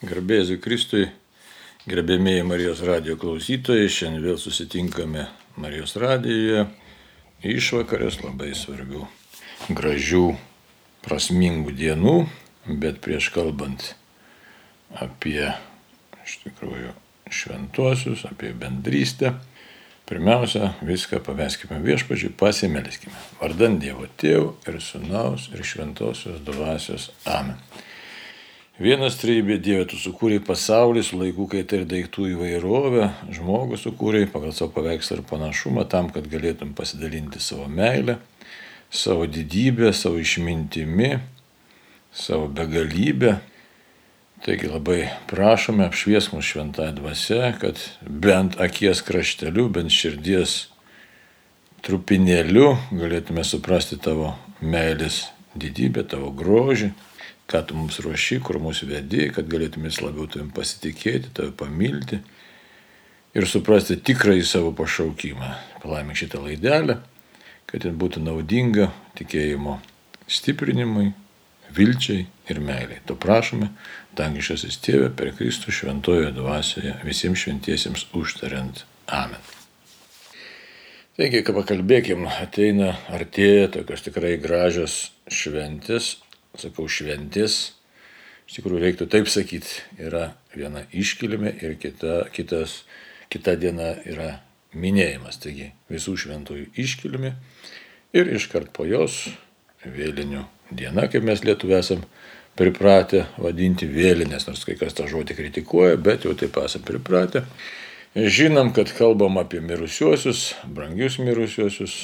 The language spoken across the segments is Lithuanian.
Garbėsiu Kristui, gerbėmėjai Marijos radio klausytojai, šiandien vėl susitinkame Marijos radijoje. Išvakarės labai svarbių, gražių, prasmingų dienų, bet prieš kalbant apie, iš tikrųjų, šventuosius, apie bendrystę, pirmiausia, viską paveskime viešpačiui, pasimelskime. Vardant Dievo Tėvų ir Sūnaus ir Šventosios Dvasios. Amen. Vienas trybė Dieve, tu sukūrei pasaulį su laikų kaita ir daiktų įvairovę, žmogų sukūrei pagal savo paveikslą ir panašumą tam, kad galėtum pasidalinti savo meilę, savo didybę, savo išmintimi, savo begalybę. Taigi labai prašome apšvies mūsų šventąją dvasę, kad bent akies krašteliu, bent širdies trupinėliu galėtume suprasti tavo meilės didybę, tavo grožį ką tu mums ruoši, kur mūsų vedi, kad galėtumės labiau tavim pasitikėti, tave pamilti ir suprasti tikrąjį savo pašaukimą. Palaimink šitą laidelę, kad jin būtų naudinga tikėjimo stiprinimui, vilčiai ir meiliai. To prašome, dangiškasis tėvė, per Kristų šventojoje dvasioje, visiems šventiesiems užtariant. Amen. Taigi, ką pakalbėkim, ateina, artėja tokios tikrai gražios šventės, sakau, šventis, iš tikrųjų reiktų taip sakyti, yra viena iškilmė ir kita, kitas, kita diena yra minėjimas. Taigi visų šventųjų iškilmė ir iškart po jos vėlinių diena, kaip mes lietuvių esam pripratę vadinti vėlinės, nors kai kas tą žodį kritikuoja, bet jau taip esam pripratę. Žinom, kad kalbam apie mirusiuosius, brangius mirusiuosius,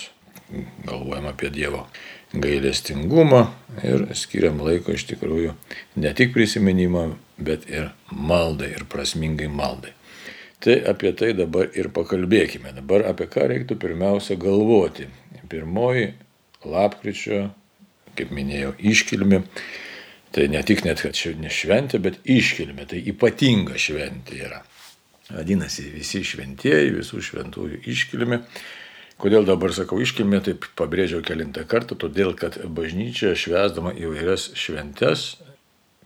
galvojam apie Dievo gailestingumą ir skiriam laiko iš tikrųjų ne tik prisiminimą, bet ir maldai ir prasmingai maldai. Tai apie tai dabar ir pakalbėkime. Dabar apie ką reiktų pirmiausia galvoti. Pirmoji lapkričio, kaip minėjau, iškilmi. Tai ne tik net, kad ne šventė, bet iškilmi. Tai ypatinga šventė yra. Vadinasi, visi šventieji, visų šventųjų iškilmi. Kodėl dabar sakau iškilmė, taip pabrėžiau kelintą kartą, todėl kad bažnyčia švesdama įvairias šventes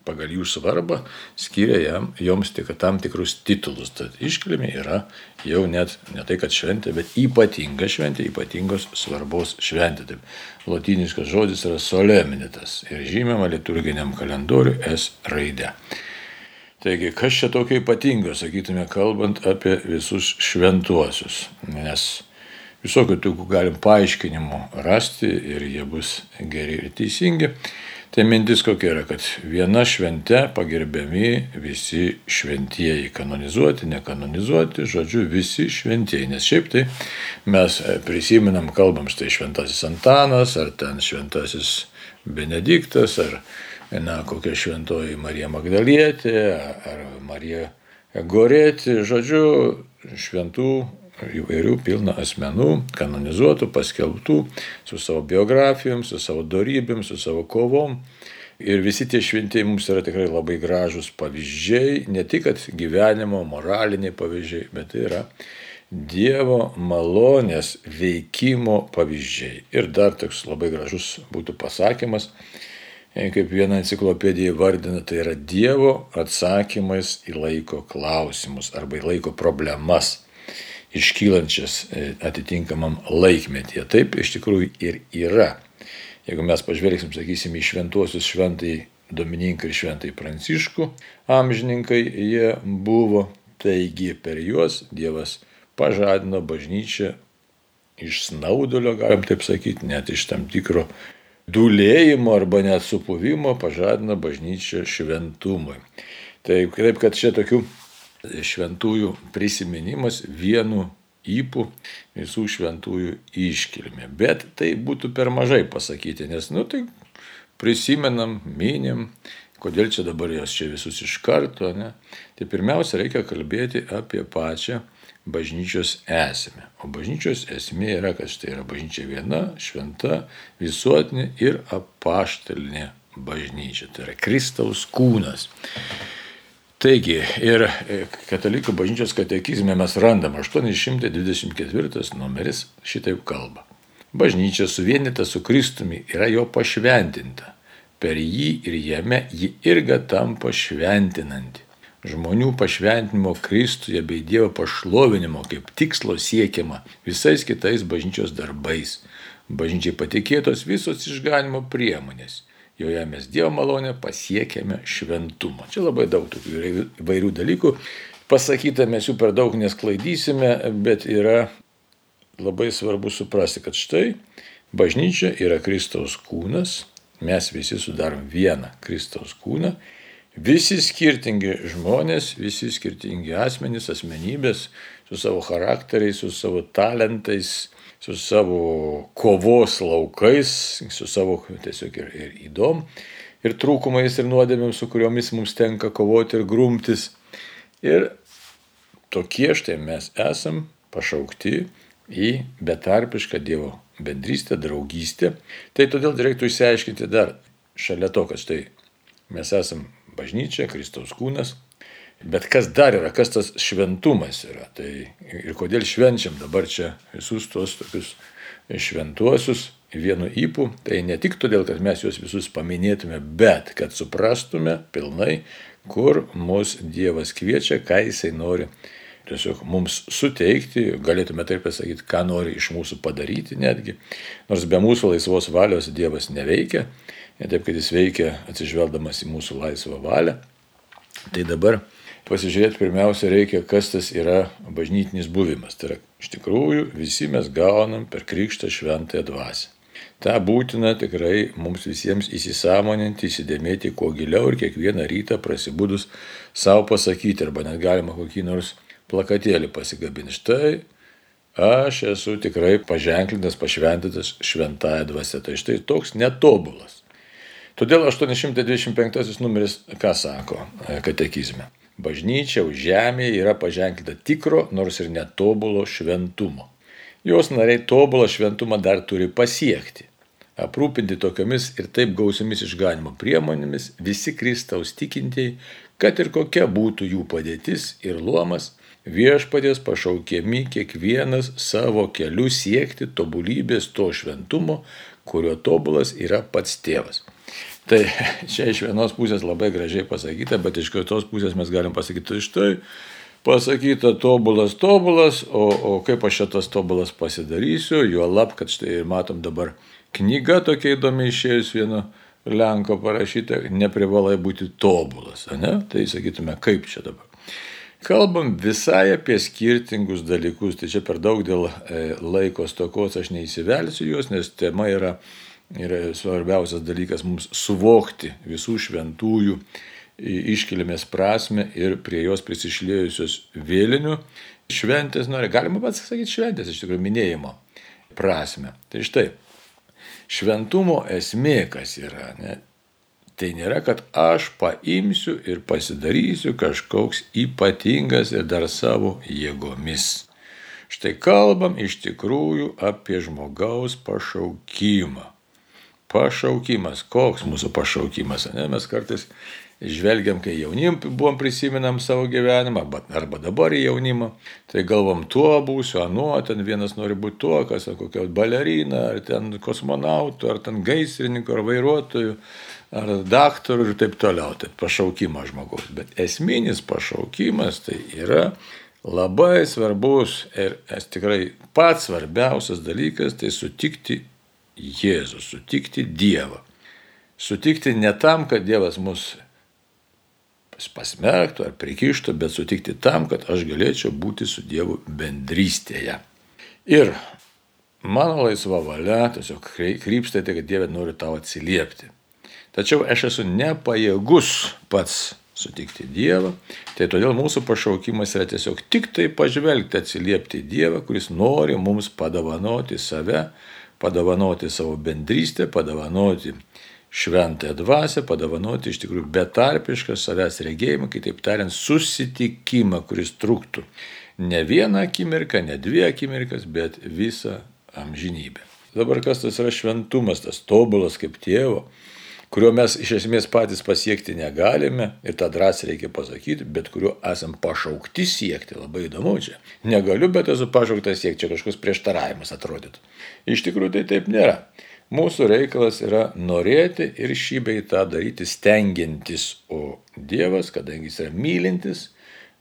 pagal jų svarbą skiria jam, joms tik tam tikrus titulus. Tad iškilmė yra jau net ne tai, kad šventė, bet ypatinga šventė, ypatingos svarbos šventė. Taip, latiniškas žodis yra solemnitas ir žymima liturginiam kalendoriui S raidė. Taigi, kas čia tokio ypatingo, sakytume, kalbant apie visus šventuosius. Nes Visokių tokių galim paaiškinimų rasti ir jie bus geri ir teisingi. Tai mintis kokia yra, kad viena švente pagerbiami visi šventieji, kanonizuoti, nekanonizuoti, žodžiu, visi šventieji. Nes šiaip tai mes prisiminam, kalbam štai šventasis Antanas, ar ten šventasis Benediktas, ar na, kokia šventoji Marija Magdalietė, ar Marija Gorėti, žodžiu, šventų įvairių pilna asmenų, kanonizuotų, paskelbtų, su savo biografijom, su savo darybėm, su savo kovom. Ir visi tie šventieji mums yra tikrai labai gražus pavyzdžiai, ne tik gyvenimo, moraliniai pavyzdžiai, bet tai yra Dievo malonės veikimo pavyzdžiai. Ir dar toks labai gražus būtų pasakymas, kaip viena enciklopedija vardina, tai yra Dievo atsakymais į laiko klausimus arba į laiko problemas iškylančias e, atitinkamam laikmetyje. Taip iš tikrųjų ir yra. Jeigu mes pažvelgsim, sakysim, į šventuosius šventai Domininką ir šventai Pranciškų, amžininkai jie buvo, taigi per juos Dievas pažadino bažnyčią iš snaudulio, galim taip sakyti, net iš tam tikro dūlėjimo arba net supuvimo pažadino bažnyčią šventumui. Taip, taip kad čia tokių šventųjų prisiminimas vienu įpų visų šventųjų iškilmė. Bet tai būtų per mažai pasakyti, nes, nu, tai prisimenam, minim, kodėl čia dabar jos čia visus iš karto, ne? Tai pirmiausia, reikia kalbėti apie pačią bažnyčios esmę. O bažnyčios esmė yra, kad štai yra bažnyčia viena, šventa, visuotinė ir apaštalinė bažnyčia. Tai yra Kristaus kūnas. Taigi, ir e, katalikų bažnyčios katekizme mes randam 824 numeris šitaip kalba. Bažnyčia suvienita su Kristumi yra jo pašventinta. Per jį ir jame ji irga tampa šventinanti. žmonių pašventinimo Kristuje bei Dievo pašlovinimo kaip tikslo siekiama visais kitais bažnyčios darbais. Bažnyčiai patikėtos visos išganimo priemonės. Joje mes Dievo malonę pasiekėme šventumą. Čia labai daug tokių įvairių dalykų. Pasakyta mes jų per daug nesklaidysime, bet yra labai svarbu suprasti, kad štai bažnyčia yra Kristaus kūnas, mes visi sudarom vieną Kristaus kūną Visi skirtingi žmonės, visi skirtingi asmenys, asmenybės, su savo charakteriais, su savo talentais, su savo kovos laukais, su savo tiesiog ir, ir įdom, ir trūkumais, ir nuodėmėm, su kuriomis mums tenka kovoti ir grumtis. Ir tokie štai mes esam pašaukti į betarpišką Dievo bendrystę, draugystę. Tai todėl reiktų išsiaiškinti dar šalia to, kad štai mes esam bažnyčia, Kristaus kūnas. Bet kas dar yra, kas tas šventumas yra? Tai ir kodėl švenčiam dabar čia visus tuos tokius šventuosius vienu įpū, tai ne tik todėl, kad mes juos visus paminėtume, bet kad suprastume pilnai, kur mus Dievas kviečia, ką Jisai nori tiesiog mums suteikti, galėtume taip pasakyti, ką nori iš mūsų padaryti netgi. Nors be mūsų laisvos valios Dievas neveikia, ne taip, kad jis veikia atsižvelgdamas į mūsų laisvą valią. Tai dabar pasižiūrėti pirmiausia reikia, kas tas yra bažnytinis buvimas. Tai yra iš tikrųjų visi mes gaunam per krikštą šventąją dvasę. Ta būtina tikrai mums visiems įsisamoninti, įsidėmėti kuo giliau ir kiekvieną rytą prasibūdus savo pasakyti, arba net galima kokį nors plakatėlį pasigabinti. Štai aš esu tikrai paženklintas, pašventintas šventąją dvasę. Tai štai toks netobulas. Todėl 825 numeris ką sako e, katekizme? Bažnyčia už žemėje yra paženklinta tikro, nors ir netobulo šventumo. Jos nariai tobulą šventumą dar turi pasiekti. Aprūpinti tokiamis ir taip gausiamis išganimo priemonėmis visi Kristaus tikintieji, kad ir kokia būtų jų padėtis ir luomas, viešpatės pašaukiami kiekvienas savo keliu siekti tobulybės to šventumo, kurio tobulas yra pats tėvas. Tai čia iš vienos pusės labai gražiai pasakyta, bet iš kitos pusės mes galim pasakyti tai, pasakyta tobulas, tobulas, o, o kaip aš šitas tobulas pasidarysiu, juo lab, kad štai matom dabar knyga tokia įdomi išėjus vieno Lenko parašyta, neprivalai būti tobulas, ne? Tai sakytume, kaip čia dabar. Kalbam visai apie skirtingus dalykus, tai čia per daug dėl e, laiko stokos aš neįsivelsiu juos, nes tema yra yra svarbiausias dalykas mums suvokti visų šventųjų iškilmės prasme ir prie jos prisišlėjusios vėlinių šventės, nori, galima pats sakyti šventės, iš tikrųjų minėjimo prasme. Tai štai, šventumo esmė kas yra, ne? tai nėra, kad aš paimsiu ir pasidarysiu kažkoks ypatingas ir dar savo jėgomis. Štai kalbam iš tikrųjų apie žmogaus pašaukimą pašaukimas. Koks mūsų pašaukimas? Ne? Mes kartais žvelgiam, kai jaunim buvom prisiminam savo gyvenimą, arba dabar į jaunimą, tai galvom tuo būsiu, anuo, ten vienas nori būti tuo, kas kokia balerina, ar ten kosmonautų, ar ten gaisrininkų, ar vairuotojų, ar daktarų ir taip toliau. Tai pašaukimas žmogaus. Bet esminis pašaukimas tai yra labai svarbus ir tikrai pats svarbiausias dalykas tai sutikti Jėzų, sutikti Dievą. Sutikti ne tam, kad Dievas mus pasmerktų ar prikištų, bet sutikti tam, kad aš galėčiau būti su Dievu bendrystėje. Ir mano laisva valia tiesiog krypsta tai, kad Dieve nori tau atsiliepti. Tačiau aš esu nepajėgus pats sutikti Dievą, tai todėl mūsų pašaukimas yra tiesiog tik tai pažvelgti, atsiliepti Dievą, kuris nori mums padovanoti save padovanoti savo bendrystę, padovanoti šventąją dvasę, padovanoti iš tikrųjų betarpišką savęs regėjimą, kitaip tariant, susitikimą, kuris truktų ne vieną akimirką, ne dvi akimirkas, bet visą amžinybę. Dabar kas tas yra šventumas, tas tobulas kaip tėvo, kurio mes iš esmės patys pasiekti negalime ir tą drąsiai reikia pasakyti, bet kuriuo esam pašaukti siekti. Labai įdomu čia. Negaliu, bet esu pašauktas siekti, čia kažkoks prieštaravimas atrodytų. Iš tikrųjų tai taip nėra. Mūsų reikalas yra norėti ir šį bei tą daryti stengiantis, o Dievas, kadangi jis yra mylintis,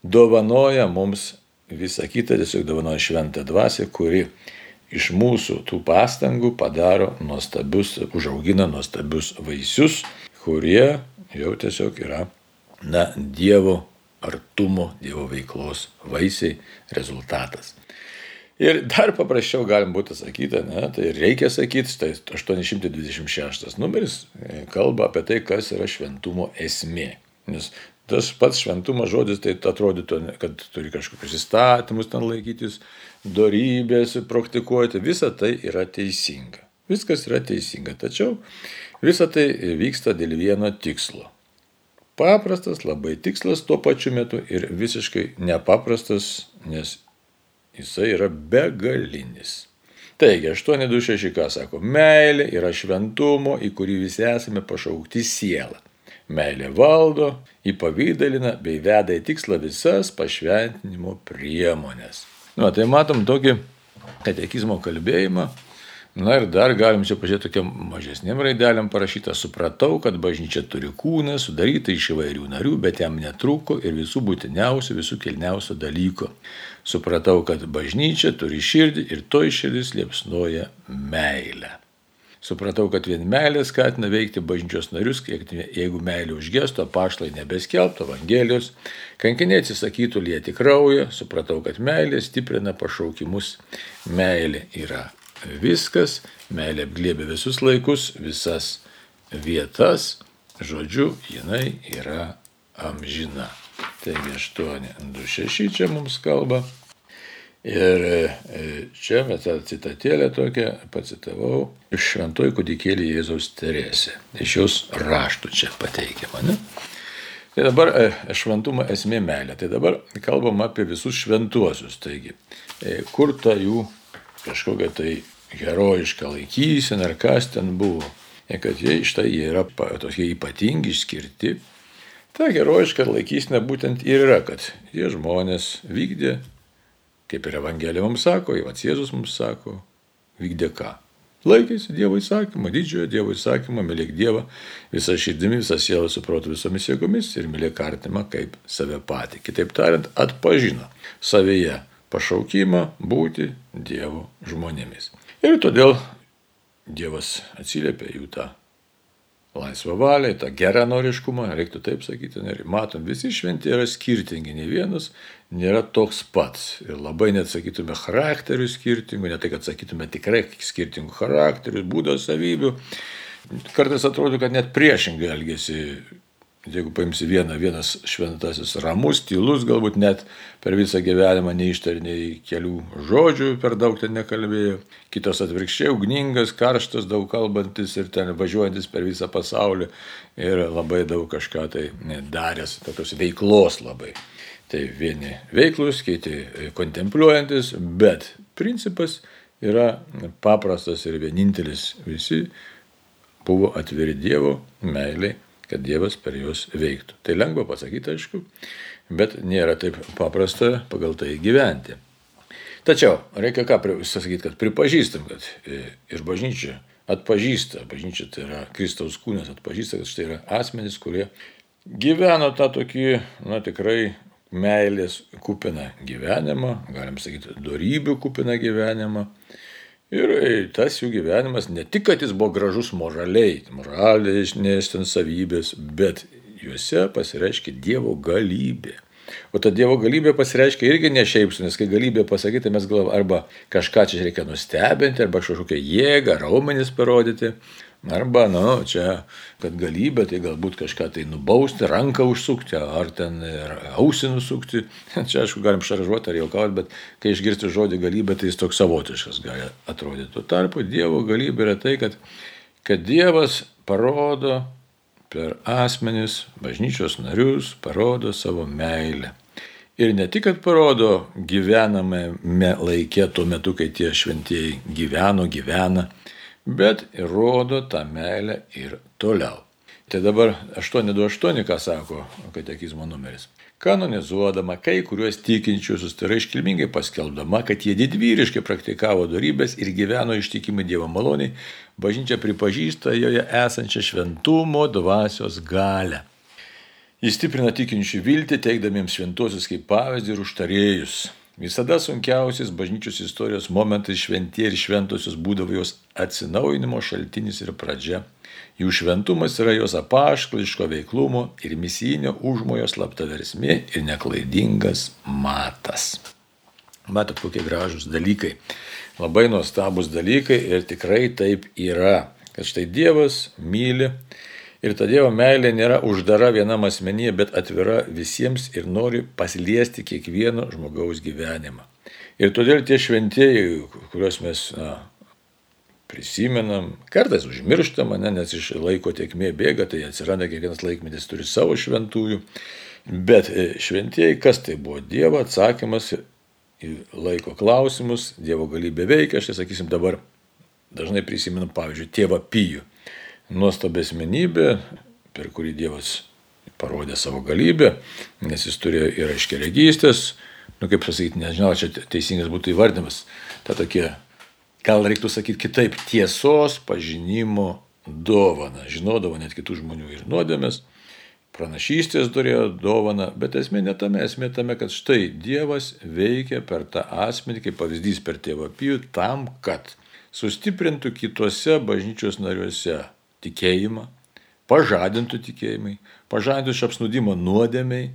dovanoja mums visą kitą, tiesiog dovanoja šventą dvasę, kuri iš mūsų tų pastangų padaro nuostabius, užaugina nuostabius vaisius, kurie jau tiesiog yra, na, Dievo artumo, Dievo veiklos vaisiai rezultatas. Ir dar paprasčiau galim būtų sakyti, ne, tai reikia sakyti, tai 826 numeris e, kalba apie tai, kas yra šventumo esmė. Nes tas pats šventumo žodis, tai atrodytų, kad turi kažkokius įstatymus ten laikytis, darybės praktikuoti, visa tai yra teisinga. Viskas yra teisinga, tačiau visa tai vyksta dėl vieno tikslo. Paprastas, labai tikslas tuo pačiu metu ir visiškai nepaprastas, nes Jisai yra begalinis. Taigi, 826 ką sako, meilė yra šventumo, į kurį visi esame pašaukti sielą. Meilė valdo, įpavydalina bei veda į tikslą visas pašventinimo priemonės. Nu, tai matom tokį katekizmo kalbėjimą, Na ir dar galim čia pažiūrėti tokiam mažesniam raidelėm parašyta, supratau, kad bažnyčia turi kūną, sudarytą iš įvairių narių, bet jam netrūko ir visų būtiniausių, visų kilniausių dalykų. Supratau, kad bažnyčia turi širdį ir to iširdis liepsnoja meilę. Supratau, kad vien meilė skatina veikti bažnyčios narius, jeigu meilė užgesto, pašlai nebeskelbtų Evangelijos, kankiniai atsisakytų lieti kraują, supratau, kad meilė stiprina pašaukimus, meilė yra viskas, meilė apglėbė visus laikus, visas vietas, žodžiu, jinai yra amžina. Taigi 826 čia mums kalba. Ir e, čia mes tą citatėlę tokią pacitavau iš šventoji kudikėlį Jėzaus Teresė. Iš jos raštų čia pateikiama. Ne? Tai dabar e, šventumo esmė meilė. Tai dabar kalbam apie visus šventuosius. Taigi, e, kur ta jų kažkokia tai herojiška laikysena ar kas ten buvo. Kad jie iš tai jie yra tokie ypatingi, išskirti. Ta herojiška laikysena būtent ir yra, kad jie žmonės vykdė, kaip ir Evangelija mums sako, jau Jėzus mums sako, vykdė ką? Laikėsi Dievo įsakymą, didžiojo Dievo įsakymą, mylėk Dievą visą širdimi, visą sielą suprotų visomis jėgomis ir mylėk artimą kaip save patį. Kitaip tariant, atpažino savyje pašaukimą būti Dievo žmonėmis. Ir todėl Dievas atsiliepia jų tą laisvą valią, tą geranoriškumą, reiktų taip sakyti, ir matom, visi šventi yra skirtingi, ne vienas nėra toks pats. Ir labai net sakytume charakterių skirtingų, ne tai, kad sakytume tikrai skirtingų charakterių, būdo savybių. Kartais atrodo, kad net priešingai elgesi Jeigu paimsi vieną, vienas šventasis ramus, tylus, galbūt net per visą gyvenimą neištarniai kelių žodžių, per daug ten nekalbėjo. Kitas atvirkščiai, ugningas, karštas, daug kalbantis ir ten važiuojantis per visą pasaulį ir labai daug kažką tai daręs, tokios veiklos labai. Tai vieni veiklus, kiti kontempliuojantis, bet principas yra paprastas ir vienintelis. Visi buvo atviri Dievo meiliai kad Dievas per juos veiktų. Tai lengva pasakyti, aišku, bet nėra taip paprasta pagal tai gyventi. Tačiau reikia ką sakyti, kad pripažįstam, kad ir bažnyčia atpažįsta, bažnyčia tai yra Kristaus kūnas, atpažįsta, kad štai yra asmenys, kurie gyveno tą tokį, na tikrai meilės kupiną gyvenimą, galim sakyti, darybių kupiną gyvenimą. Ir e, tas jų gyvenimas ne tik, kad jis buvo gražus moraliai, moralinės ten savybės, bet juose pasireiškia Dievo galybė. O ta Dievo galybė pasireiškia irgi ne šiaip, nes kai galybė pasakyti, mes galvom arba kažką čia reikia nustebinti, arba kažkokią jėgą, raumenis parodyti, Arba, nu, čia, kad galybė, tai galbūt kažką tai nubausti, ranką užsukti, ar ten ausį nusukti. Čia, aišku, galim šaržuoti ar jaukauti, bet kai išgirsti žodį galybė, tai jis toks savotiškas gali atrodyti. Tuo tarpu Dievo galybė yra tai, kad, kad Dievas parodo per asmenis, bažnyčios narius, parodo savo meilę. Ir ne tik, kad parodo gyvename laikė tuo metu, kai tie šventieji gyveno, gyvena, bet rodo tą meilę ir toliau. Tai dabar 828, ką sako katekizmo numeris. Kanonizuodama kai kuriuos tikinčiusius, tai yra iškilmingai paskelbdama, kad jie didvyriškai praktikavo darybės ir gyveno ištikimi Dievo maloniai, bažnyčia pripažįsta joje esančią šventumo dvasios galę. Jis stiprina tikinčių viltį, teikdamiems šventuosius kaip pavyzdį ir užtarėjus. Visada sunkiausiais bažnyčios istorijos momentais šventie ir šventosios būdavo jos atsinaujinimo šaltinis ir pradžia. Jų šventumas yra jos apaškališko veiklumo ir misijinio užmojo slapta versmė ir neklaidingas matas. Matot, kokie gražus dalykai. Labai nuostabus dalykai ir tikrai taip yra, kad štai Dievas myli Ir Dievo meilė nėra uždara vienam asmenyje, bet atvira visiems ir nori pasiliesti kiekvieno žmogaus gyvenimą. Ir todėl tie šventieji, kuriuos mes na, prisimenam, kartais užmirštam, ne, nes iš laiko tiekmė bėga, tai atsiranda kiekvienas laikmetis turi savo šventųjų. Bet e, šventieji, kas tai buvo? Dievo atsakymas į laiko klausimus, Dievo galybė veikia, aš tai sakysim dabar dažnai prisimenam, pavyzdžiui, tėvą Pijų nuostabė asmenybė, per kurį Dievas parodė savo galybę, nes jis turėjo ir aiškiaregystės, nu kaip pasakyti, nežinau, čia teisingas būtų įvardymas, ta tokia, gal reiktų sakyti kitaip, tiesos pažinimo dovana, žinodavo net kitų žmonių ir nuodėmės, pranašystės turėjo dovana, bet esmė ne tame, esmė tame, kad štai Dievas veikia per tą asmenį, kaip pavyzdys per tėvą pijų, tam, kad sustiprintų kitose bažnyčios nariuose tikėjimą, pažadintų tikėjimai, pažadintų iš apsnudimo nuodėmiai,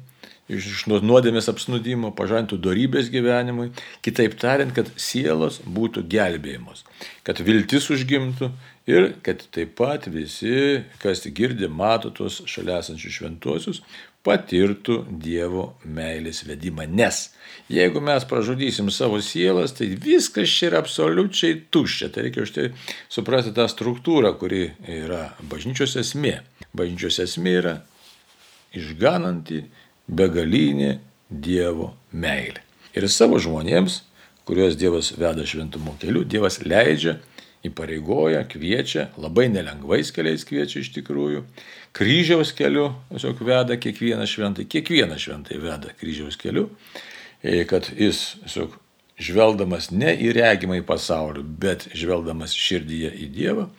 iš nuodėmės apsnudimo, pažadintų darybės gyvenimui, kitaip tariant, kad sielos būtų gelbėjimos, kad viltis užgimtų ir kad taip pat visi, kas girdi, mato tuos šalia esančius šventuosius, patirtų Dievo meilės vedimą. Nes jeigu mes pražudysim savo sielas, tai viskas čia yra absoliučiai tuščia. Tai reikia už tai suprasti tą struktūrą, kuri yra bažnyčios esmė. Bažnyčios esmė yra išgananti begalinė Dievo meilė. Ir savo žmonėms, kuriuos Dievas veda šventumo keliu, Dievas leidžia įpareigoja, kviečia, labai nelengvais keliais kviečia iš tikrųjų. Kryžiaus keliu tiesiog veda kiekvieną šventai, kiekvieną šventai veda kryžiaus keliu, e, kad jis tiesiog žvelgdamas ne į regimą į pasaulį, bet žvelgdamas širdyje į Dievą,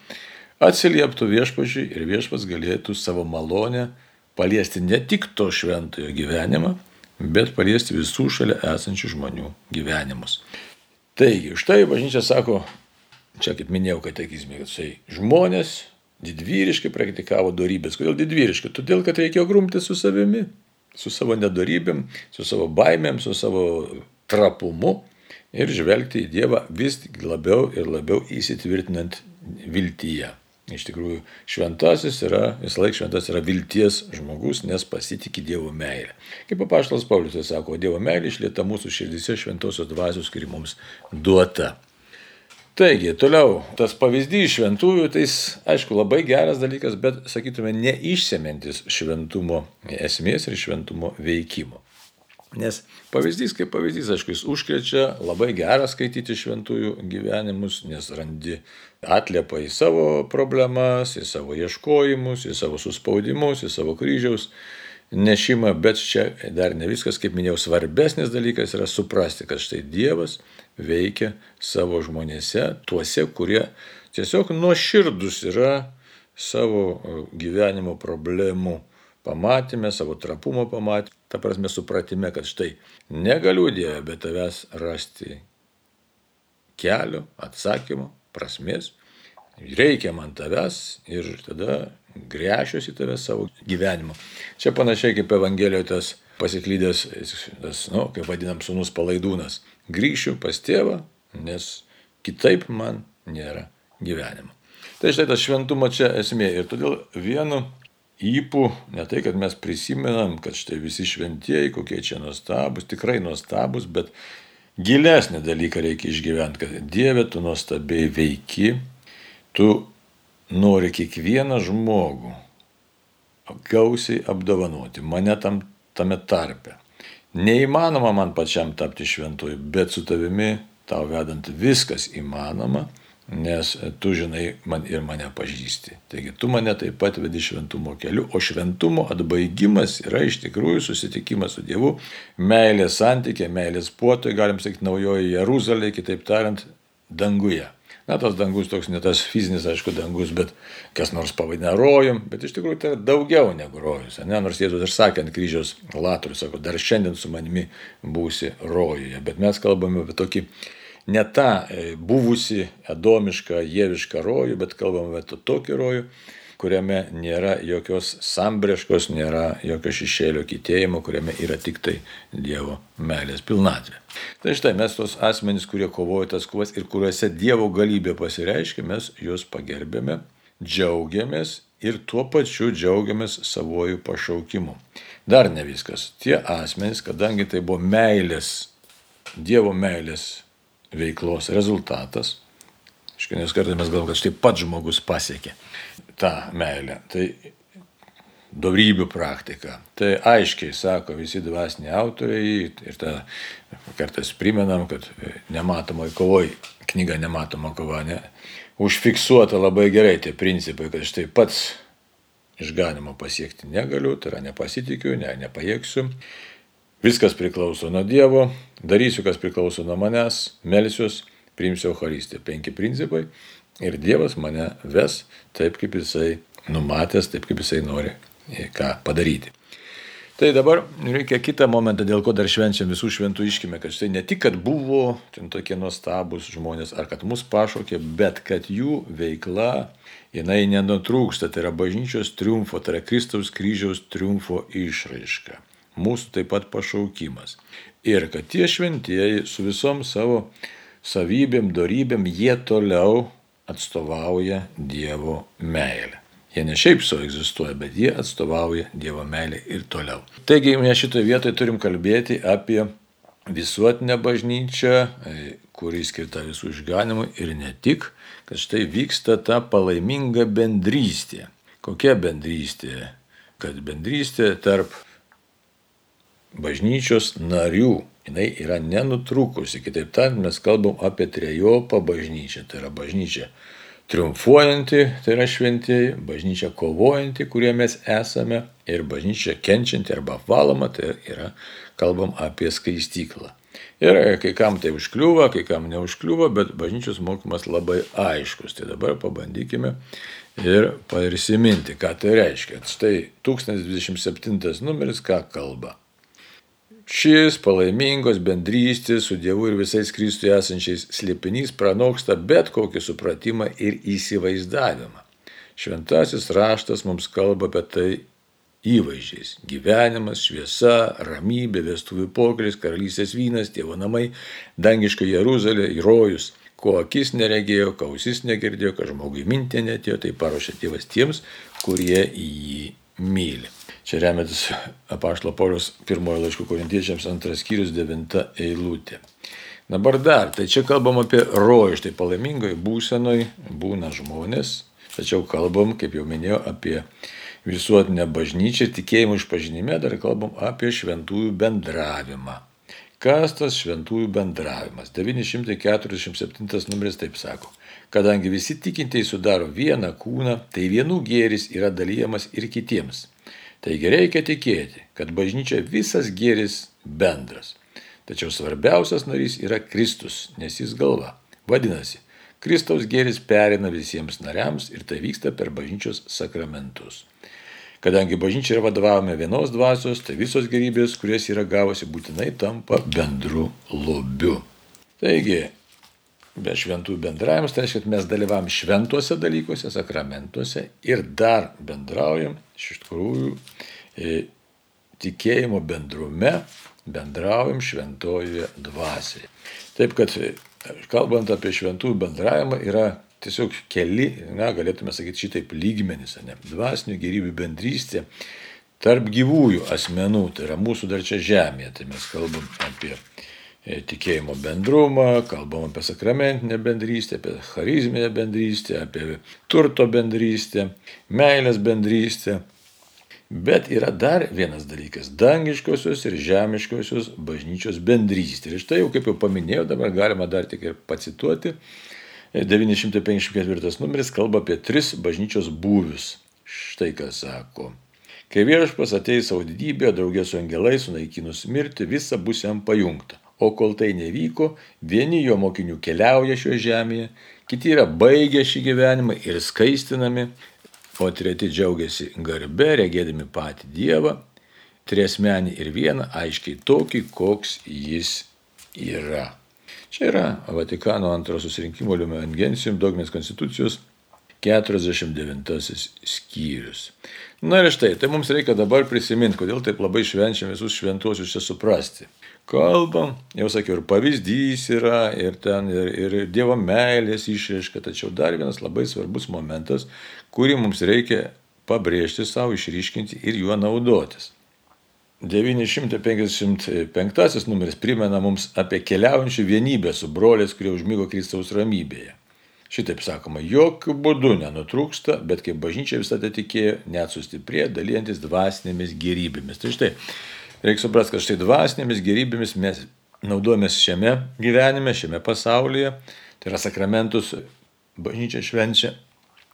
atsilieptų viešpačiui ir viešpas galėtų savo malonę paliesti ne tik to šventojo gyvenimą, bet paliesti visų šalia esančių žmonių gyvenimus. Taigi, štai bažnyčia sako, čia kaip minėjau katekizme, kad tai žmonės didvyriškai praktikavo darybės. Kodėl didvyriškai? Todėl, kad reikėjo grumti su savimi, su savo nedorybėm, su savo baimėm, su savo trapumu ir žvelgti į Dievą vis labiau ir labiau įsitvirtinant viltyje. Iš tikrųjų, šventasis yra, vis laik šventas yra vilties žmogus, nes pasitikė Dievo meilę. Kaip apaštalas Paulius tai sako, Dievo meilė išlieta mūsų širdise šventosios dvasios, kuri mums duota. Taigi, toliau, tas pavyzdys šventųjų, tai jis, aišku, labai geras dalykas, bet, sakytume, neišsemintis šventumo esmės ir šventumo veikimo. Nes pavyzdys kaip pavyzdys, aišku, jis užkrečia, labai gera skaityti šventųjų gyvenimus, nes randi atliepą į savo problemas, į savo ieškojimus, į savo suspaudimus, į savo kryžiaus nešimą, bet čia dar ne viskas, kaip minėjau, svarbesnis dalykas yra suprasti, kad štai Dievas veikia savo žmonėse, tuose, kurie tiesiog nuoširdus yra savo e, gyvenimo problemų pamatymė, savo trapumo pamatymė, ta prasme supratime, kad štai negaliu Dieve be tavęs rasti kelio, atsakymo, prasmės, reikia man tavęs ir tada grešiuosi tave savo gyvenimu. Čia panašiai kaip Evangelijoje tas pasiklydęs, tas, nu, kaip vadinam, sunus palaidūnas grįšiu pas tėvą, nes kitaip man nėra gyvenimo. Tai štai tas šventumo čia esmė. Ir todėl vienu įpū, ne tai, kad mes prisimenam, kad štai visi šventieji, kokie čia nuostabus, tikrai nuostabus, bet gilesnį dalyką reikia išgyventi, kad Dieve tu nuostabiai veiki, tu nori kiekvieną žmogų gausiai apdovanoti, mane tam, tame tarpe. Neįmanoma man pačiam tapti šventuoju, bet su tavimi tau vedant viskas įmanoma, nes tu žinai man ir mane pažįsti. Taigi tu mane taip pat vedi šventumo keliu, o šventumo atbaigimas yra iš tikrųjų susitikimas su Dievu, meilės santykė, meilės puotoj, galim sakyti, naujoji Jeruzalė, kitaip tariant, danguje. Na, tas dangus toks ne tas fizinis, aišku, dangus, bet kas nors pavadina rojum, bet iš tikrųjų tai yra daugiau negu rojus. Ne? Nors Jėzus ir sakė ant kryžiaus latorius, sako, dar šiandien su manimi būsi rojuje. Bet mes kalbame apie tokį ne tą e, buvusi edomišką, jėvišką rojų, bet kalbame apie tokį rojų, kuriame nėra jokios sambreškos, nėra jokio šešėlio kitėjimo, kuriame yra tik tai Dievo meilės pilnatvė. Tai štai mes tos asmenys, kurie kovoja tas kovas ir kuriuose Dievo galybė pasireiškia, mes juos pagerbėme, džiaugiamės ir tuo pačiu džiaugiamės savojų pašaukimu. Dar ne viskas. Tie asmenys, kadangi tai buvo meilės, Dievo meilės veiklos rezultatas. Iškai nes kartais mes galvom, kad štai pats žmogus pasiekė tą meilę. Tai darybių praktika. Tai aiškiai sako visi dvasiniai autoriai ir tą kartais primenam, kad nematomoji kovoj, knyga nematoma kova, ne, užfiksuota labai gerai tie principai, kad štai pats išganimo pasiekti negaliu, tai yra nepasitikiu, ne, nepajėgsiu. Viskas priklauso nuo Dievo, darysiu, kas priklauso nuo manęs, melsiuos, priimsiu Eucharistiją. Penki principai ir Dievas mane ves taip, kaip jisai numatęs, taip, kaip jisai nori ką padaryti. Tai dabar reikia kitą momentą, dėl ko dar švenčiam visų šventų iškime, kad štai ne tik, kad buvo ten tokie nuostabus žmonės, ar kad mus pašaukė, bet kad jų veikla, jinai nenutrūksta, tai yra bažnyčios triumfo, tai yra Kristaus kryžiaus triumfo išraiška mūsų taip pat pašaukimas. Ir kad tie šventieji su visom savo savybėm, darybėm, jie toliau atstovauja Dievo meilę. Jie ne šiaip savo egzistuoja, bet jie atstovauja Dievo meilę ir toliau. Taigi mes šitoje vietoje turim kalbėti apie visuotinę bažnyčią, kuri skirta visų išganimui ir ne tik, kad štai vyksta ta palaiminga bendrystė. Kokia bendrystė? Kad bendrystė tarp bažnyčios narių. Jis yra nenutrūkusi. Kitaip tariant, mes kalbam apie trejopą bažnyčią. Tai yra bažnyčia triumfuojanti, tai yra šventieji, bažnyčia kovojanti, kurie mes esame, ir bažnyčia kenčianti arba apvaloma, tai yra kalbam apie skaistyklą. Ir kai kam tai užkliūva, kai kam neužkliūva, bet bažnyčios mokymas labai aiškus. Tai dabar pabandykime ir prisiminti, ką tai reiškia. Štai 1027 numeris ką kalba. Šis palaimingos bendrystės su Dievu ir visais Kristuje esančiais slėpinys pranoksta bet kokį supratimą ir įsivaizdavimą. Šventasis raštas mums kalba apie tai įvaizdžiais - gyvenimas, šviesa, ramybė, vestuvių pokelis, karalystės vynas, tėvo namai, dangiška Jeruzalė, įrojus. Ko akis neregėjo, kausis negirdėjo, kad žmogui mintė netėjo, tai paruošė tėvas tiems, kurie jį myli. Čia remiantis apaštalo Paulius pirmojo laiško korintiečiams antras skyrius devinta eilutė. Dabar dar, tai čia kalbam apie rojų, štai palaimingoje būsenoje būna žmonės, tačiau kalbam, kaip jau minėjau, apie visuotinę bažnyčią, tikėjimų išpažinime dar kalbam apie šventųjų bendravimą. Kas tas šventųjų bendravimas? 947 numeris taip sako. Kadangi visi tikintieji sudaro vieną kūną, tai vienų gėris yra dalyjamas ir kitiems. Taigi reikia tikėti, kad bažnyčia visas gėris bendras. Tačiau svarbiausias narys yra Kristus, nes jis galva. Vadinasi, Kristaus gėris perina visiems nariams ir tai vyksta per bažnyčios sakramentus. Kadangi bažnyčia yra vadovavome vienos dvasios, tai visos gerybės, kurias yra gavusi, būtinai tampa bendru lobiu. Taigi, be šventųjų bendravimas, tai reiškia, kad mes dalyvavom šventuose dalykuose, sakramentuose ir dar bendraujam iš tikrųjų e, tikėjimo bendrume, bendraujam šventojoje dvasioje. Taip kad, e, kalbant apie šventųjų bendravimą, yra tiesiog keli, na, galėtume sakyti šitaip lygmenys, ne, dvasinių gyrybių bendrystė tarp gyvųjų asmenų, tai yra mūsų dar čia žemėje, tai mes kalbam apie tikėjimo bendrumą, kalbam apie sakramentinę bendrystę, apie charizminę bendrystę, apie turto bendrystę, meilės bendrystę. Bet yra dar vienas dalykas - dangiškosios ir žemiškosios bažnyčios bendrystė. Ir štai jau kaip jau paminėjau, dabar galima dar tik ir pacituoti 954 numeris kalba apie tris bažnyčios būvius. Štai ką sako. Kai viešpas ateis savo didybėje, draugė su angelais, sunaikinus mirti, visa bus jam pajungta. O kol tai nevyko, vieni jo mokinių keliauja šioje žemėje, kiti yra baigę šį gyvenimą ir skaistinami, o treti džiaugiasi garbe, regėdami patį Dievą, triesmenį ir vieną, aiškiai tokį, koks jis yra. Čia yra Vatikano antro susirinkimo Liumen Gentium dogminės konstitucijos 49 skyrius. Na ir štai, tai mums reikia dabar prisiminti, kodėl taip labai švenčiam visus šventuosius čia suprasti. Kalbam, jau sakiau, ir pavyzdys yra, ir ten, ir, ir Dievo meilės išraiška, tačiau dar vienas labai svarbus momentas, kurį mums reikia pabrėžti savo, išryškinti ir juo naudotis. 955 numeris primena mums apie keliaujančių vienybę su broliais, kurie užmygo Kristaus ramybėje. Šitaip sakoma, jokių būdų nenutrūksta, bet kaip bažnyčia visada tikėjo, net sustiprėjo, dalyjantis dvasinėmis gerybėmis. Tai štai, reikia suprasti, kad štai dvasinėmis gerybėmis mes naudojamės šiame gyvenime, šiame pasaulyje. Tai yra sakramentus, bažnyčia švenčia,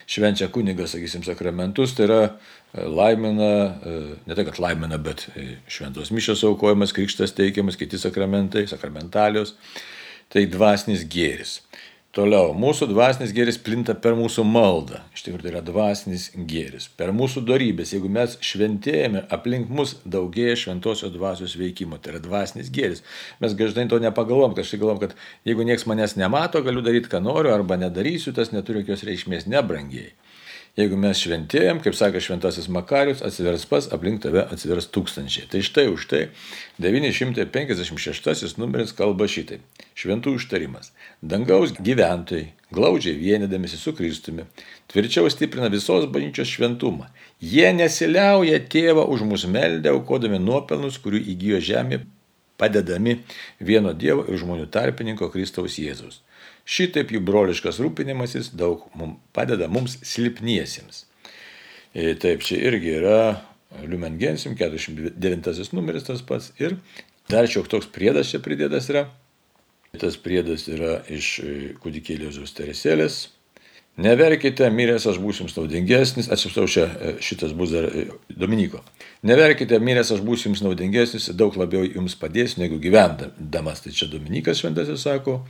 švenčia kunigas, sakysim, sakramentus, tai yra e, laimina, e, ne tai, kad laimina, bet e, šventos mišios aukojimas, krikštas teikiamas, kiti sakramentai, sakramentalijos. Tai dvasinis gėris. Toliau, mūsų dvasinis gėris plinta per mūsų maldą. Iš tikrųjų, tai yra dvasinis gėris. Per mūsų darybės, jeigu mes šventėjame, aplink mus daugėja šventosios dvasios veikimo. Tai yra dvasinis gėris. Mes dažnai to nepagalvom, kažkaip galvom, kad jeigu niekas manęs nemato, galiu daryti, ką noriu, arba nedarysiu, tas neturi jokios reikšmės, nebrangiai. Jeigu mes šventėjom, kaip sakė šventasis Makarius, atsivers pas, aplink tave atsivers tūkstančiai. Tai štai už tai 956 numeris kalba šitai. Šventų užtarimas. Dangaus gyventojai, glaudžiai vienydamėsi su Kristumi, tvirčiau stiprina visos bažnyčios šventumą. Jie nesiliauja tėvą už mus meldę, aukodami nuopelnus, kurių įgyjo žemė, padedami vieno Dievo ir žmonių tarpininko Kristaus Jėzaus. Šitaip jų broliškas rūpinimasis daug mums padeda mums silpniesiems. E, taip, čia irgi yra Lumen Gensim, 49 numeris tas pats. Ir dar šiok toks priedas čia pridėtas yra. Tas priedas yra iš e, kūdikėlio Zusteresėlės. Neverkite, miręs aš būsiu jums naudingesnis, atsiprašau, čia e, šitas bus dar Dominiko. Neverkite, miręs aš būsiu jums naudingesnis, daug labiau jums padėsiu negu gyvendamas. Tai čia Dominikas šventasis sako,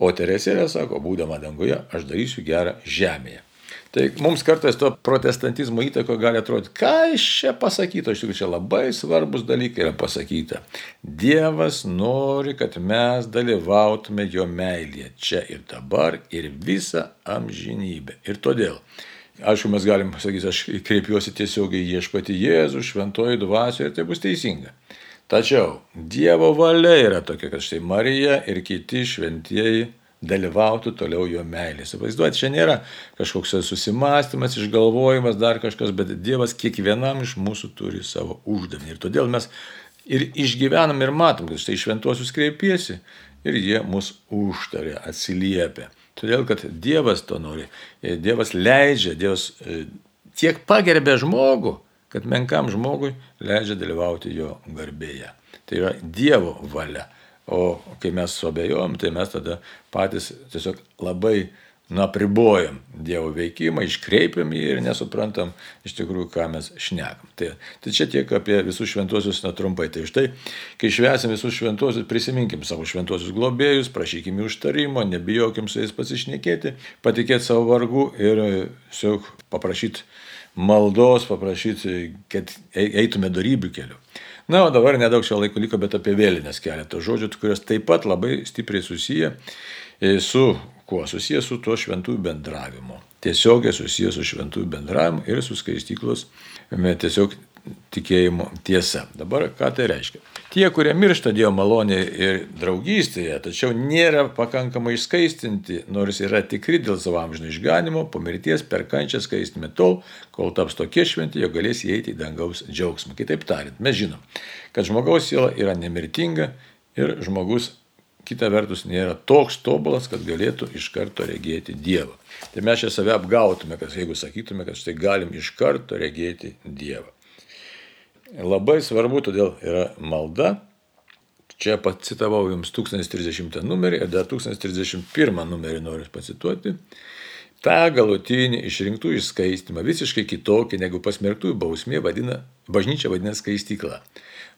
O Teresėlė sako, būdama danguje, aš darysiu gerą žemėje. Tai mums kartais to protestantizmo įtako gali atrodyti, ką iš čia pasakyta, iš tikrųjų čia labai svarbus dalykai yra pasakyta. Dievas nori, kad mes dalyvautume jo meilėje čia ir dabar ir visą amžinybę. Ir todėl, aišku, mes galim pasakyti, aš kreipiuosi tiesiogiai ieškoti Jėzų, šventoji dvasioje ir tai bus teisinga. Tačiau Dievo valia yra tokia, kad štai Marija ir kiti šventieji dalyvautų toliau jo meilės. Vaizduoti, čia nėra kažkoks susimastymas, išgalvojimas, dar kažkas, bet Dievas kiekvienam iš mūsų turi savo uždavinį. Ir todėl mes ir išgyvenam ir matom, kad štai šventuosius kreipiesi ir jie mus užtarė, atsiliepia. Todėl, kad Dievas to nori. Dievas leidžia, Dievas e, tiek pagerbė žmogų, kad menkam žmogui leidžia dalyvauti jo garbėje. Tai yra Dievo valia. O kai mes suabejojom, tai mes tada patys tiesiog labai nuapribojam Dievo veikimą, iškreipiam jį ir nesuprantam iš tikrųjų, ką mes šnekam. Tai, tai čia tiek apie visus šventuosius netrumpai. Tai štai, kai švesim visus šventuosius, prisiminkim savo šventuosius globėjus, prašykim jų užtarimo, nebijokim su jais pasišnekėti, patikėti savo vargu ir tiesiog paprašyti maldos, paprašyti, kad eitume darybių keliu. Na, o dabar nedaug šio laiko liko, bet apie vėlinės keletą žodžių, kurios taip pat labai stipriai susiję e, su kuo? Susiję su tuo šventųjų bendravimu. Tiesiogiai susiję su šventųjų bendravimu ir su skaistyklos tiesiog tikėjimo tiesa. Dabar ką tai reiškia? Tie, kurie miršta Dievo malonė ir draugystėje, tačiau nėra pakankamai išskaistinti, nors yra tikri dėl savo amžino išganimo, po mirties per kančią skaistime tol, kol taps tokie šventi, jog galės įeiti į dangaus džiaugsmą. Kitaip tariant, mes žinom, kad žmogaus siela yra nemirtinga ir žmogus kita vertus nėra toks tobulas, kad galėtų iš karto regėti Dievą. Tai mes čia save apgautume, kad jeigu sakytume, kad štai galim iš karto regėti Dievą. Labai svarbu todėl yra malda, Čia pacitavau jums 1030 numerį ir dar 1031 numerį noriu pacituoti. Ta galutinį išrinktų išskaistimą visiškai kitokį negu pasmerktųjų bausmė vadina, bažnyčia vadina skaistykla.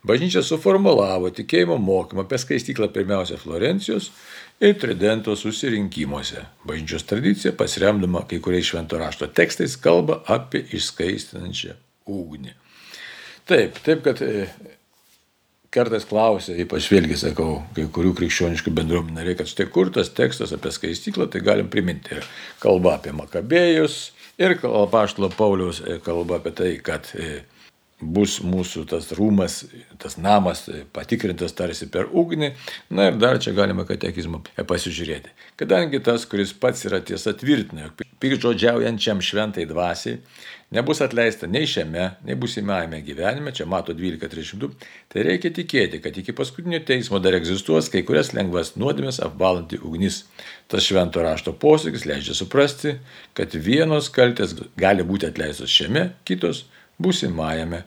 Bažnyčia suformulavo tikėjimo mokymą apie skaistyklą pirmiausia Florencijos ir Tridento susirinkimuose. Bažnyčios tradicija, pasiremdama kai kuriais švento rašto tekstais, kalba apie išskaistinančią ugnį. Taip, taip, kad e, kartais klausia, ypač vėlgi sakau, kai kurių krikščioniškų bendruomenių nariai, kad štai kur tas tekstas apie skaistyklą, tai galim priminti. Ir kalba apie Makabėjus, ir Paštalo Pauliaus e, kalba apie tai, kad e, bus mūsų tas rūmas, tas namas patikrintas tarsi per ugnį. Na ir dar čia galima katekizmą pasižiūrėti. Kadangi tas, kuris pats yra tiesa tvirtina, jog pikžodžiaujančiam šventai dvasiai nebus atleista nei šiame, nei busimajame gyvenime, čia mato 12.32, tai reikia tikėti, kad iki paskutinio teismo dar egzistuos kai kurias lengvas nuodėmės apvalanti ugnis. Tas švento rašto posakis leidžia suprasti, kad vienos kaltės gali būti atleistos šiame, kitos būsimajame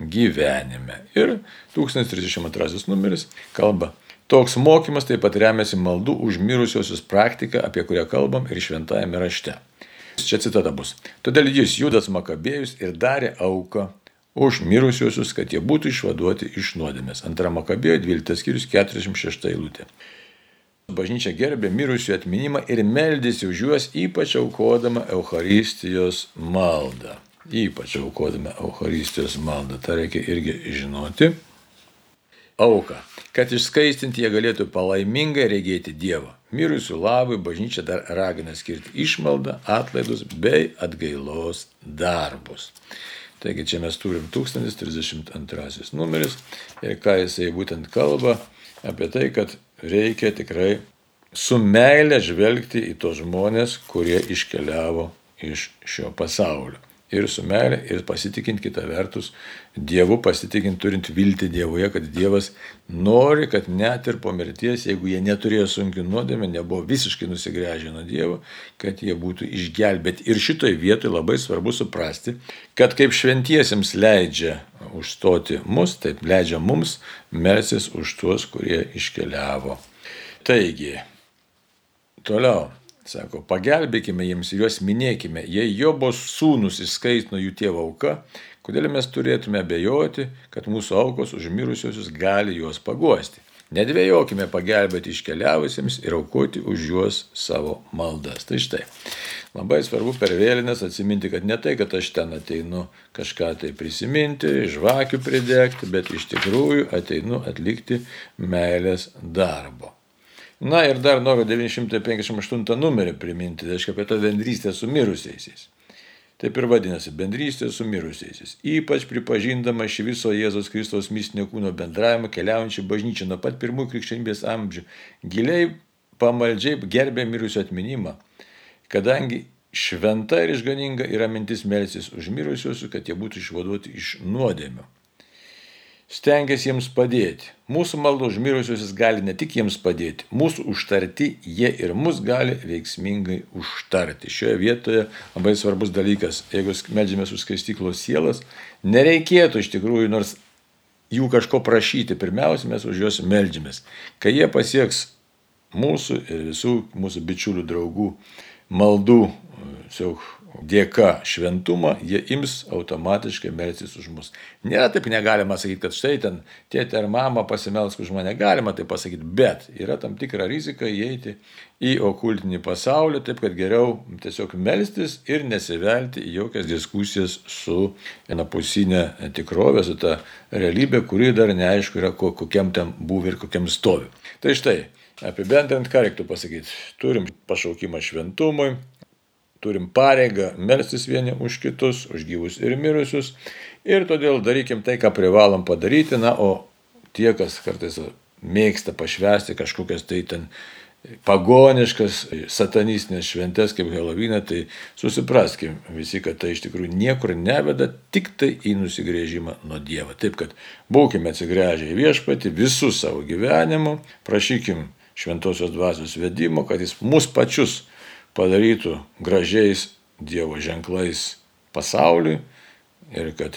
gyvenime. Ir 1032 numeris kalba. Toks mokymas taip pat remiasi maldų užmirusiosius praktika, apie kurią kalbam ir šventajame rašte. Čia citata bus. Todėl jis Judas Makabėjus ir darė auką už mirusiosius, kad jie būtų išvaduoti iš nuodėmės. Antra Makabėjo 12 skyrius 46 eilutė. Bažnyčia gerbė mirusių atminimą ir meldėsi už juos, ypač aukodama Euharistijos maldą ypač aukodami Euharistijos maldą. Ta reikia irgi žinoti. Auka, kad išskaistinti jie galėtų palaimingai regėti Dievą. Mirusių labui bažnyčia dar ragina skirti išmaldą, atlaidus bei atgailos darbus. Taigi čia mes turim 1032 numeris ir ką jisai būtent kalba apie tai, kad reikia tikrai su meile žvelgti į tos žmonės, kurie iškeliavo iš šio pasaulio ir su meilė, ir pasitikint kitą vertus Dievu, pasitikint turint viltį Dievuje, kad Dievas nori, kad net ir po mirties, jeigu jie neturėjo sunkių nuodėmę, nebuvo visiškai nusigręžę nuo Dievo, kad jie būtų išgelbėti. Ir šitoj vietoj labai svarbu suprasti, kad kaip šventiesiems leidžia užstoti mus, taip leidžia mums melsis už tuos, kurie iškeliavo. Taigi, toliau. Sako, pagelbėkime jiems ir juos minėkime, jei Jobos sūnus įskaitino jų tėvo auka, kodėl mes turėtume abejoti, kad mūsų aukos užmirusiosius gali juos paguosti. Nedvėjokime pagelbėti iškeliavusiems ir aukoti už juos savo maldas. Tai štai, labai svarbu per vėlinės atsiminti, kad ne tai, kad aš ten ateinu kažką tai prisiminti, žvakių pridegti, bet iš tikrųjų ateinu atlikti meilės darbo. Na ir dar noriu 958 numerį priminti, tai reiškia apie tą bendrystę su mirusiaisiais. Taip ir vadinasi - bendrystė su mirusiaisiais. Ypač pripažindama šį viso Jėzaus Kristaus mistinio kūno bendravimą keliaujančią bažnyčią nuo pat pirmųjų krikščionybės amžių, giliai pamaldžiai gerbė mirusių atminimą, kadangi šventa ir išganinga yra mintis melsis už mirusiuosius, kad jie būtų išvaduoti iš nuodėmių stengiasi jiems padėti. Mūsų maldo užmirusiuosius gali ne tik jiems padėti, mūsų užtarti jie ir mus gali veiksmingai užtarti. Šioje vietoje labai svarbus dalykas, jeigu medžiamės už skaistyklos sielas, nereikėtų iš tikrųjų nors jų kažko prašyti, pirmiausia mes už juos melžiamės. Kai jie pasieks mūsų ir visų mūsų bičiulių draugų maldų, siauk dėka šventumą, jie ims automatiškai melsis už mus. Nėra taip negalima sakyti, kad štai ten tėtė ar mama pasimelsk už mane, galima tai pasakyti, bet yra tam tikra rizika įeiti į okultinį pasaulį, taip kad geriau tiesiog melstis ir nesivelti į jokias diskusijas su vienapusinė tikrovė, su ta realybė, kuri dar neaišku yra kokiam ten buvo ir kokiam stovi. Tai štai, apibendrint, ką reiktų pasakyti. Turim pašaukimą šventumui, turim pareigą melstis vieni už kitus, už gyvus ir mirusius. Ir todėl darykim tai, ką privalom padaryti. Na, o tie, kas kartais mėgsta pašvesti kažkokias tai ten pagoniškas, satanistinės šventės kaip Helovyną, tai susipraskim visi, kad tai iš tikrųjų niekur neveda, tik tai į nusigrėžimą nuo Dievo. Taip kad būkime atsigręžę į viešpatį visų savo gyvenimu, prašykim šventosios dvasios vedimo, kad jis mus pačius padarytų gražiais Dievo ženklais pasauliui ir kad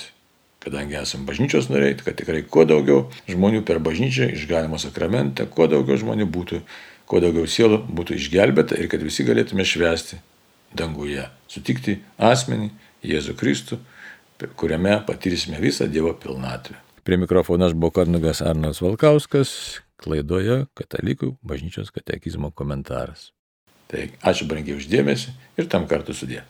kadangi esame bažnyčios nariai, kad tikrai kuo daugiau žmonių per bažnyčią išgalimo sakramentą, kuo daugiau žmonių būtų, kuo daugiau sielų būtų išgelbėta ir kad visi galėtume švęsti danguje, sutikti asmenį Jėzų Kristų, kuriame patirsime visą Dievo pilnatvę. Prie mikrofono aš buvau Karnugas Arnas Valkauskas, klaidoje Katalikų bažnyčios katekizmo komentaras. Tai ačiū brangiai uždėmesi ir tam kartu sudė.